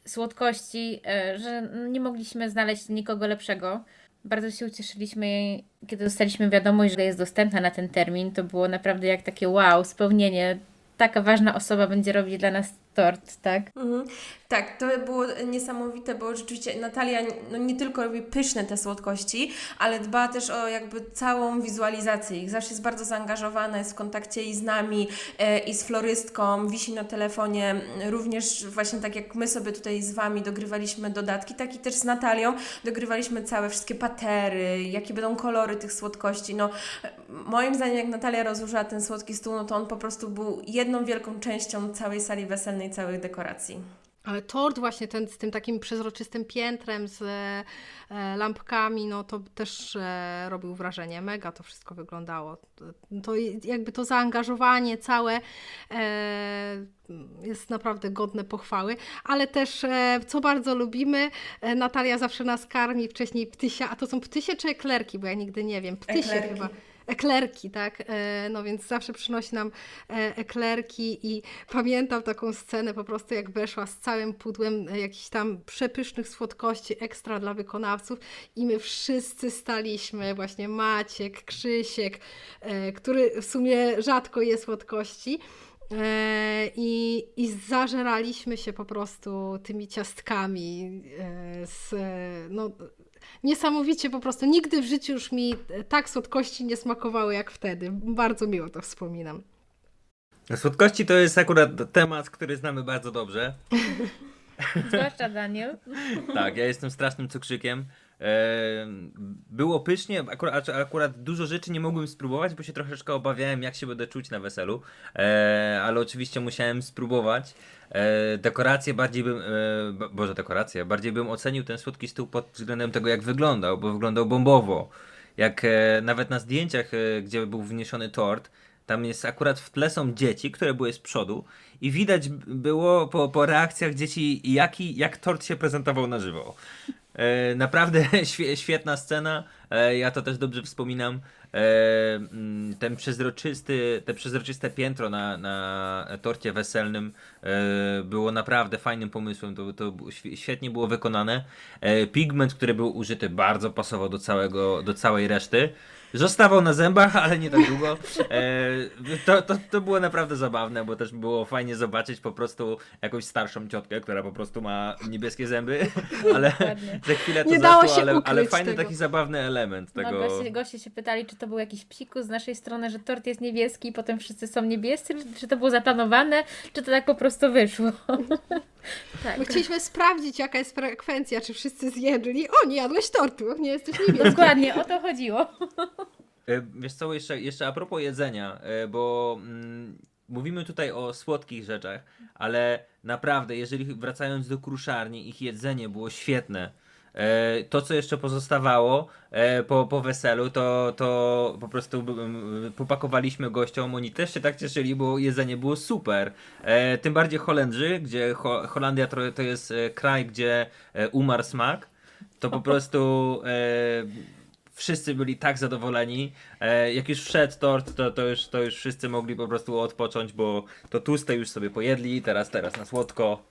słodkości, e, że nie mogliśmy znaleźć nikogo lepszego. Bardzo się ucieszyliśmy, kiedy dostaliśmy wiadomość, że jest dostępna na ten termin. To było naprawdę jak takie wow, spełnienie. Taka ważna osoba będzie robić dla nas tort, tak? Mhm. Tak, to było niesamowite, bo rzeczywiście Natalia no nie tylko robi pyszne te słodkości, ale dba też o jakby całą wizualizację ich. Zawsze jest bardzo zaangażowana, jest w kontakcie i z nami, e, i z florystką, wisi na telefonie. Również właśnie tak jak my sobie tutaj z Wami dogrywaliśmy dodatki, tak i też z Natalią dogrywaliśmy całe wszystkie patery, jakie będą kolory tych słodkości. No, moim zdaniem jak Natalia rozłożyła ten słodki stół, no to on po prostu był jedną wielką częścią całej sali weselnej, całych dekoracji. Ale tort właśnie ten z tym takim przezroczystym piętrem, z e, lampkami, no to też e, robił wrażenie. Mega to wszystko wyglądało. To jakby to zaangażowanie całe e, jest naprawdę godne pochwały, ale też co bardzo lubimy, Natalia zawsze nas karmi wcześniej ptysia, a to są ptysie czy eklerki, bo ja nigdy nie wiem, ptysie eklerki. chyba eklerki, tak? E, no więc zawsze przynosi nam e, eklerki i pamiętam taką scenę po prostu jak weszła z całym pudłem e, jakichś tam przepysznych słodkości ekstra dla wykonawców i my wszyscy staliśmy, właśnie Maciek, Krzysiek, który w sumie rzadko je słodkości I, I zażeraliśmy się po prostu tymi ciastkami. Z, no, niesamowicie po prostu. Nigdy w życiu już mi tak słodkości nie smakowały jak wtedy. Bardzo miło to wspominam. Słodkości to jest akurat temat, który znamy bardzo dobrze. <laughs> Zwłaszcza Daniel. tak, ja jestem strasznym cukrzykiem. Było pysznie, akurat, akurat dużo rzeczy nie mogłem spróbować, bo się troszeczkę obawiałem, jak się będę czuć na weselu, e, ale oczywiście musiałem spróbować. E, dekoracje bardziej bym, e, boże dekoracje, bardziej bym ocenił ten słodki stół pod względem tego, jak wyglądał, bo wyglądał bombowo. Jak nawet na zdjęciach, gdzie był wniesiony tort, tam jest akurat w tle są dzieci, które były z przodu i widać było po, po reakcjach dzieci, jaki, jak tort się prezentował na żywo. E, naprawdę <laughs> świetna scena. E, ja to też dobrze wspominam. E, mm, ten przezroczysty, te przezroczyste piętro na, na torcie weselnym było naprawdę fajnym pomysłem. To, to świetnie było wykonane. Pigment, który był użyty, bardzo pasował do, całego, do całej reszty. Zostawał na zębach, ale nie tak długo. E, to, to, to było naprawdę zabawne, bo też było fajnie zobaczyć po prostu jakąś starszą ciotkę, która po prostu ma niebieskie zęby, <laughs> ale za chwilę to nie zaszło, dało się ale, ale fajny tego. taki zabawny element no, tego. No, goście, goście się pytali, czy to był jakiś psikus z naszej strony, że tort jest niebieski i potem wszyscy są niebiescy, czy to było zaplanowane, czy to tak po prostu wyszło. <laughs> tak. My chcieliśmy sprawdzić, jaka jest frekwencja, czy wszyscy zjedli. O, nie jadłeś tortu, nie jesteś niebieski. Dokładnie, o to chodziło. E, wiesz co, jeszcze, jeszcze a propos jedzenia, e, bo mm, mówimy tutaj o słodkich rzeczach, ale naprawdę, jeżeli wracając do kruszarni, ich jedzenie było świetne. E, to, co jeszcze pozostawało po, po weselu, to, to po prostu popakowaliśmy gościom. Oni też się tak cieszyli, bo jedzenie było super. Tym bardziej Holendrzy, gdzie Holandia to, jest kraj, gdzie umarł smak. To po prostu wszyscy byli tak zadowoleni. E, jak już wszedł tort, to, to, już, to już wszyscy mogli po prostu odpocząć, bo to tłuste już sobie pojedli, teraz, teraz na słodko.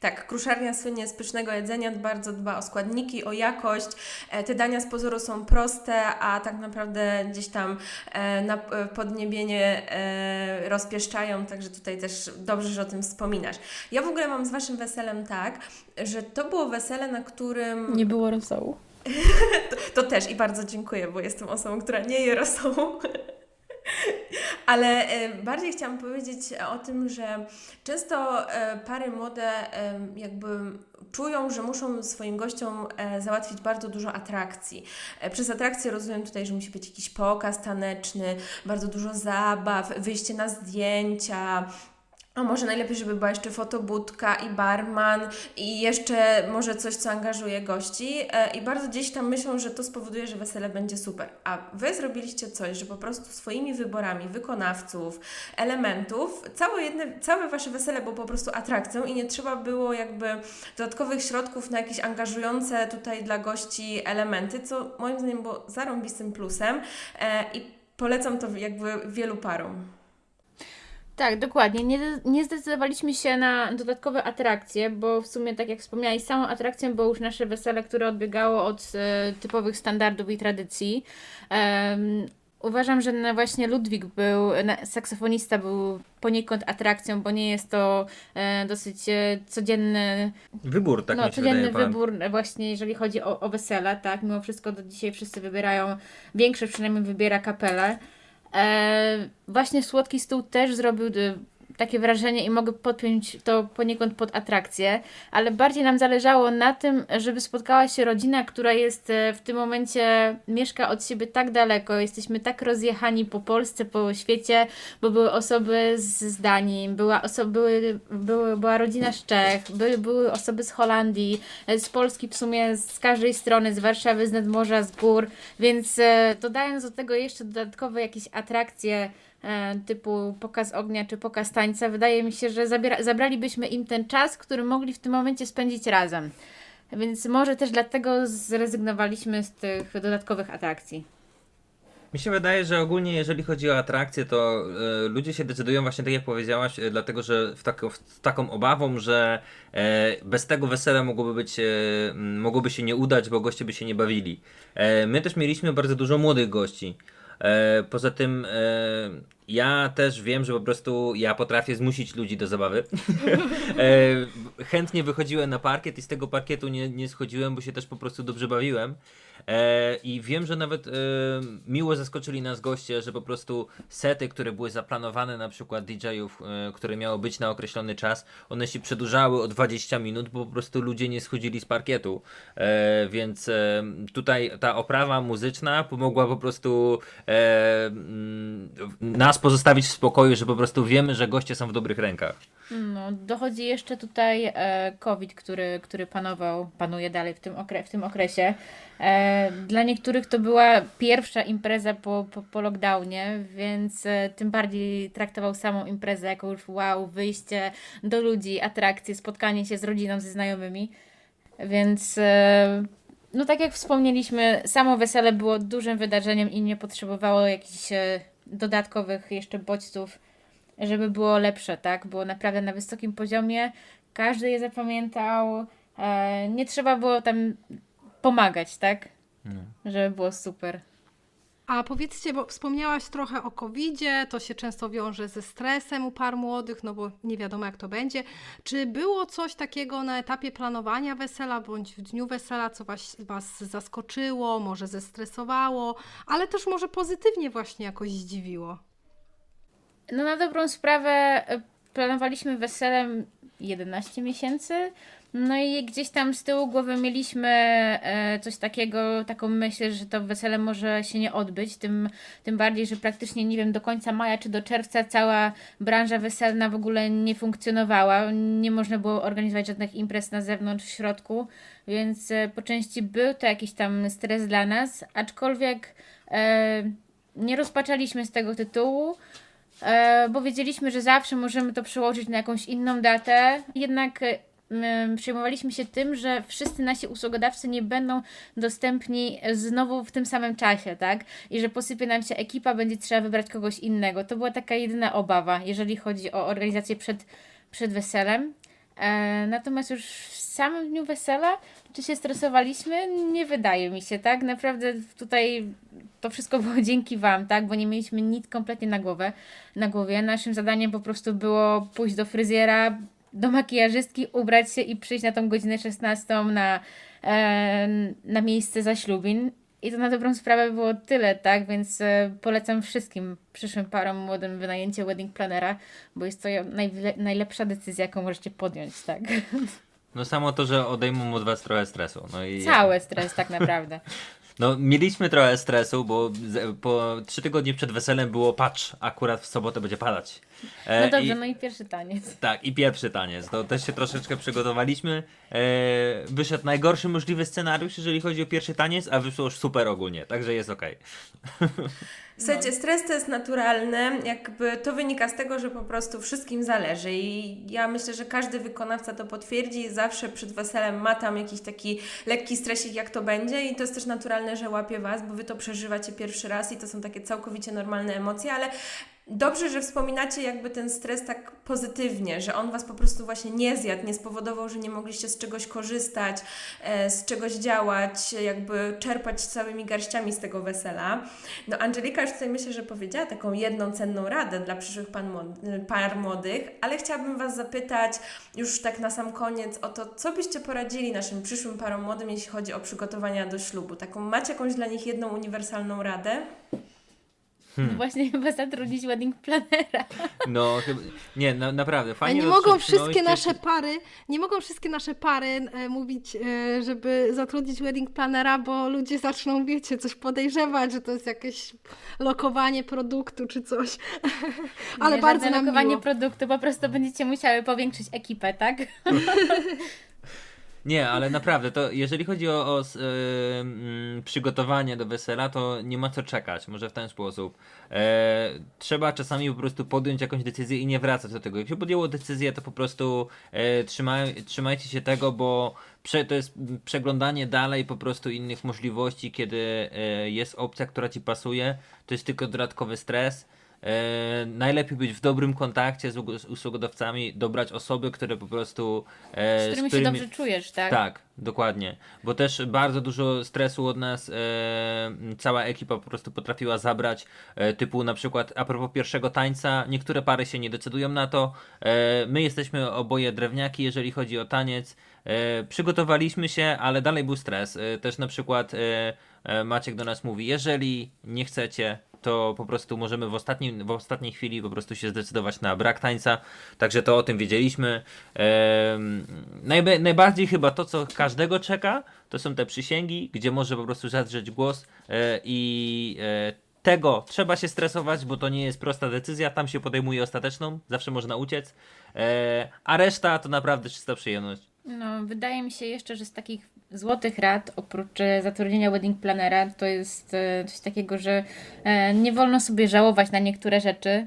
Tak, kruszarnia słynie z pysznego jedzenia, bardzo dba o składniki, o jakość. E, te dania z pozoru są proste, a tak naprawdę gdzieś tam e, na podniebienie e, rozpieszczają, także tutaj też dobrze, że o tym wspominasz. Ja w ogóle mam z Waszym weselem tak, że to było wesele, na którym... Nie było rosołu. <laughs> to, to, też i bardzo dziękuję, bo jestem osobą, która nie je rosołu. <laughs> Ale e, bardziej chciałam powiedzieć o tym, że często e, pary młode e, jakby czują, że muszą swoim gościom załatwić bardzo dużo atrakcji. Przez atrakcję rozumiem tutaj, że musi być jakiś pokaz taneczny, bardzo dużo zabaw, wyjście na zdjęcia, a może najlepiej, żeby była jeszcze fotobudka i barman i jeszcze może coś, co angażuje gości e, i bardzo gdzieś tam myślą, że to spowoduje, że wesele będzie super. A Wy zrobiliście coś, że po prostu swoimi wyborami wykonawców, elementów, całe, jedne, całe Wasze wesele było po prostu atrakcją i nie trzeba było jakby dodatkowych środków na jakieś angażujące tutaj dla gości elementy, co moim zdaniem było zarąbistym plusem e, i polecam to jakby wielu parom. Tak, dokładnie. Nie, nie zdecydowaliśmy się na dodatkowe atrakcje, bo w sumie, tak jak wspomniałeś, samą atrakcją było już nasze wesele, które odbiegało od e, typowych standardów i tradycji. Uważam, że na właśnie Ludwik był, saksofonista był poniekąd atrakcją, bo nie jest to e, dosyć e, codzienny wybór, tak no, codzienny wydaje, wybór właśnie jeżeli chodzi o, o wesele, tak, mimo wszystko do dzisiaj wszyscy wybierają, większość przynajmniej wybiera kapelę. E, właśnie Słodki Stół też zrobił takie wrażenie i mogę podpiąć to poniekąd pod atrakcję, ale bardziej nam zależało na tym, żeby spotkała się rodzina, która jest e, w tym momencie, mieszka od siebie tak daleko, jesteśmy tak rozjechani po Polsce, po świecie, bo były osoby z, Danii, była, osoba, były, były, była rodzina z Czech, były, były osoby z Holandii, e, z Polski w sumie z każdej strony, z Warszawy, z Nadmorza, z gór, więc e, dodając do tego jeszcze dodatkowe jakieś atrakcje, typu pokaz ognia czy pokaz tańca, wydaje mi się, że zabiera, zabralibyśmy im ten czas, który mogli w tym momencie spędzić razem. Więc może też dlatego zrezygnowaliśmy z tych dodatkowych atrakcji. Mi się wydaje, że ogólnie jeżeli chodzi o atrakcje, to y, ludzie się decydują właśnie tak jak powiedziałaś, y, dlatego że w, tako, w taką obawą, że bez tego wesela mogłoby być, mogłoby się nie udać, bo goście by się nie bawili. my też mieliśmy bardzo dużo młodych gości. E, poza tym e, ja też wiem, że po prostu ja potrafię zmusić ludzi do zabawy. <laughs> e, chętnie wychodziłem na parkiet i z tego parkietu nie, nie schodziłem, bo się też po prostu dobrze bawiłem. E, I wiem, że nawet e, miło zaskoczyli nas goście, że po prostu sety, które były zaplanowane, na przykład DJ-ów, e, które miało być na określony czas, one się przedłużały o 20 minut, bo po prostu ludzie nie schodzili z parkietu. E, więc e, tutaj ta oprawa muzyczna pomogła po prostu mm, nas pozostawić w spokoju, że po prostu wiemy, że goście są w dobrych rękach. No, dochodzi jeszcze tutaj e, COVID, który, który panował, panuje dalej w tym, okre- w tym okresie. E, dla niektórych to była pierwsza impreza po, po, po lockdownie, więc e, tym bardziej traktował samą imprezę jako już wow, wyjście do ludzi, atrakcje, spotkanie się z rodziną, ze znajomymi. Więc no tak jak wspomnieliśmy, samo wesele było dużym wydarzeniem i nie potrzebowało jakichś dodatkowych jeszcze bodźców żeby było lepsze, tak? Było naprawdę na wysokim poziomie. Każdy je zapamiętał. E, nie trzeba było tam pomagać, tak? Żeby było super. A powiedzcie, bo wspomniałaś trochę o COVID-zie, to się często wiąże ze stresem u par młodych, no bo nie wiadomo jak to będzie. Czy było coś takiego na etapie planowania wesela bądź w dniu wesela, co was, was zaskoczyło, może zestresowało, ale też może pozytywnie właśnie jakoś zdziwiło? No na dobrą sprawę e, planowaliśmy weselem 11 miesięcy. No i gdzieś tam z tyłu głowy mieliśmy e, coś takiego, taką myśl, że to wesele może się nie odbyć, tym, tym bardziej, że praktycznie nie wiem, do końca maja czy do czerwca cała branża weselna w ogóle nie funkcjonowała. Nie można było organizować żadnych imprez na zewnątrz, w środku, więc e, po części był to jakiś tam stres dla nas, aczkolwiek e, nie rozpaczaliśmy z tego tytułu. E, bo wiedzieliśmy, że zawsze możemy to przełożyć na jakąś inną datę. Jednak e, przejmowaliśmy się tym, że wszyscy nasi usługodawcy nie będą dostępni znowu w tym samym czasie, tak? I że posypie nam się ekipa, będzie trzeba wybrać kogoś innego. To była taka jedyna obawa, jeżeli chodzi o organizację przed, przed weselem. E, natomiast już samym dniu wesela, czy się stresowaliśmy? Nie wydaje mi się, tak? Naprawdę tutaj to wszystko było <laughs> dzięki Wam, tak? Bo nie mieliśmy nic kompletnie na głowę, na głowie. Naszym zadaniem po prostu było pójść do fryzjera, do makijażystki, ubrać się i przyjść na tą godzinę 16 na, e, na miejsce zaślubin. I to na dobrą sprawę było tyle, tak? Więc e, polecam wszystkim przyszłym parom młodym wynajęcie wedding planera, bo jest to najle- najlepsza decyzja, jaką możecie podjąć, tak? <laughs> No samo to, że odejmą od was trochę stresu. No i Cały stres tak naprawdę. <laughs> No, mieliśmy trochę stresu, bo po trzy tygodnie przed weselem było patrz, akurat w sobotę będzie padać. E, No dobrze, i, no i pierwszy taniec. Tak, i pierwszy taniec. To też się troszeczkę przygotowaliśmy. E, wyszedł najgorszy możliwy scenariusz, jeżeli chodzi o pierwszy taniec, a wyszło już super ogólnie, także jest okej. <laughs> Słuchajcie, stres to jest naturalny, jakby to wynika z tego, że po prostu wszystkim zależy i ja myślę, że każdy wykonawca to potwierdzi, zawsze przed weselem ma tam jakiś taki lekki stresik, jak to będzie i to jest też naturalne, że łapie Was, bo Wy to przeżywacie pierwszy raz i to są takie całkowicie normalne emocje, ale Dobrze, że wspominacie jakby ten stres tak pozytywnie, że on Was po prostu właśnie nie zjadł, nie spowodował, że nie mogliście z czegoś korzystać, e, z czegoś działać, jakby czerpać całymi garściami z tego wesela. No Angelika już tutaj myślę, że powiedziała taką jedną cenną radę dla przyszłych par młodych, ale chciałabym Was zapytać już tak na sam koniec o to, co byście poradzili naszym przyszłym parom młodym, jeśli chodzi o przygotowania do ślubu. Taką macie jakąś dla nich jedną uniwersalną radę? Hmm. <laughs> Właśnie chyba zatrudnić wedding planera. <laughs> No, chyba, nie, na, naprawdę, A fajnie nie mogą wszystkie nasze pary, nie mogą wszystkie nasze pary e, mówić, e, żeby zatrudnić wedding planera, bo ludzie zaczną, wiecie, coś podejrzewać, że to jest jakieś lokowanie produktu czy coś. <laughs> Ale nie, bardzo nam lokowanie miło. produktu, po prostu będziecie musiały powiększyć ekipę, tak? Nie, ale naprawdę, to jeżeli chodzi o, o przygotowanie do wesela, to nie ma co czekać, może w ten sposób. E, trzeba czasami po prostu podjąć jakąś decyzję i nie wracać do tego. Jak się podjęło decyzję, to po prostu e, trzymaj, trzymajcie się tego, bo prze, to jest przeglądanie dalej po prostu innych możliwości, kiedy e, jest opcja, która ci pasuje, to jest tylko dodatkowy stres. E, najlepiej być w dobrym kontakcie z, ug- z usługodawcami, dobrać osoby, które po prostu. E, Z którymi się dobrze czujesz, tak? Tak, dokładnie. Bo też bardzo dużo stresu od nas e, cała ekipa po prostu potrafiła zabrać. E, typu na przykład a propos pierwszego tańca, niektóre pary się nie decydują na to. E, my jesteśmy oboje drewniaki, jeżeli chodzi o taniec. Przygotowaliśmy się, ale dalej był stres. Też na przykład Maciek do nas mówi, jeżeli nie chcecie, to po prostu możemy w, ostatnim, w ostatniej chwili po prostu się zdecydować na brak tańca. Także to o tym wiedzieliśmy. Najbardziej chyba to, co każdego czeka, to są te przysięgi, gdzie może po prostu zadrzeć głos e, i e, tego trzeba się stresować, bo to nie jest prosta decyzja, tam się podejmuje ostateczną, zawsze można uciec, e, a reszta to naprawdę czysta przyjemność. No, wydaje mi się jeszcze, że z takich złotych rad, oprócz e, zatrudnienia wedding planera, to jest e, coś takiego, że e, nie wolno sobie żałować na niektóre rzeczy,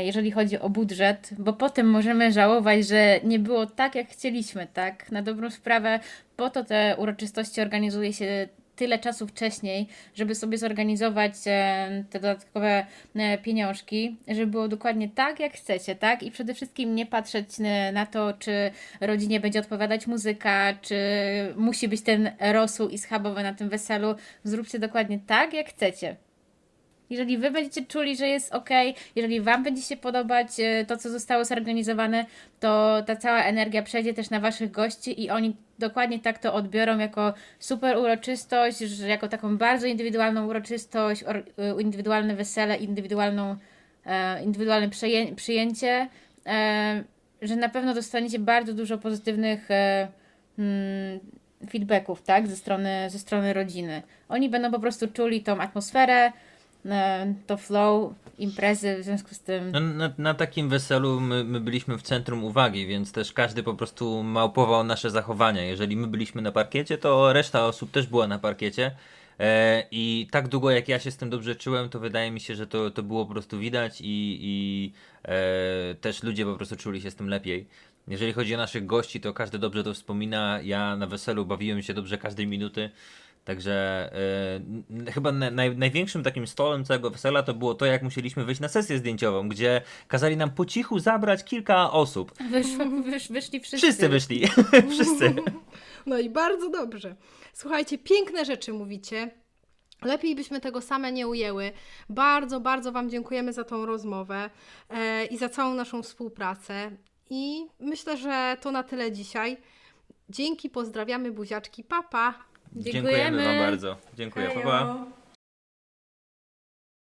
jeżeli chodzi o budżet, bo potem możemy żałować, że nie było tak, jak chcieliśmy, tak? Na dobrą sprawę, po to te uroczystości organizuje się tyle czasu wcześniej, żeby sobie zorganizować e, te dodatkowe e, pieniążki, żeby było dokładnie tak, jak chcecie, tak? I przede wszystkim nie patrzeć e, na to, czy rodzinie będzie odpowiadać muzyka, czy musi być ten rosół i schabowy na tym weselu. Zróbcie dokładnie tak, jak chcecie. Jeżeli wy będziecie czuli, że jest ok, jeżeli wam będzie się podobać e, to, co zostało zorganizowane, to ta cała energia przejdzie też na waszych gości i oni dokładnie tak to odbiorą jako super uroczystość, jako taką bardzo indywidualną uroczystość, e, indywidualne wesele, indywidualną, e, indywidualne przyję, przyjęcie, że na pewno dostaniecie bardzo dużo pozytywnych e, mm, feedbacków, tak, ze strony, ze strony rodziny. Oni będą po prostu czuli tą atmosferę, to flow imprezy, w związku z tym No, na, na takim weselu my, my byliśmy w centrum uwagi, więc też każdy po prostu małpował nasze zachowania. Jeżeli my byliśmy na parkiecie, to reszta osób też była na parkiecie. E, I tak długo jak ja się z tym dobrze czułem, to wydaje mi się, że to, to było po prostu widać i, i e, też ludzie po prostu czuli się z tym lepiej. Jeżeli chodzi o naszych gości, to każdy dobrze to wspomina. Ja na weselu bawiłem się dobrze każdej minuty. Także n- chyba na, naj, największym takim stolem całego wesela to było to, jak musieliśmy wyjść na sesję zdjęciową, gdzie kazali nam po cichu zabrać kilka osób. wyszło, wysz, wyszli wszyscy. Wszyscy wyszli. <laughs> Wszyscy. No i bardzo dobrze. Słuchajcie, piękne rzeczy mówicie. Lepiej byśmy tego same nie ujęły. Bardzo, bardzo Wam dziękujemy za tą rozmowę e, i za całą naszą współpracę. I myślę, że to na tyle dzisiaj. Dzięki, pozdrawiamy buziaczki, papa. Dziękujemy Wam Dziękujemy. bardzo. Dziękuję. Pa, pa.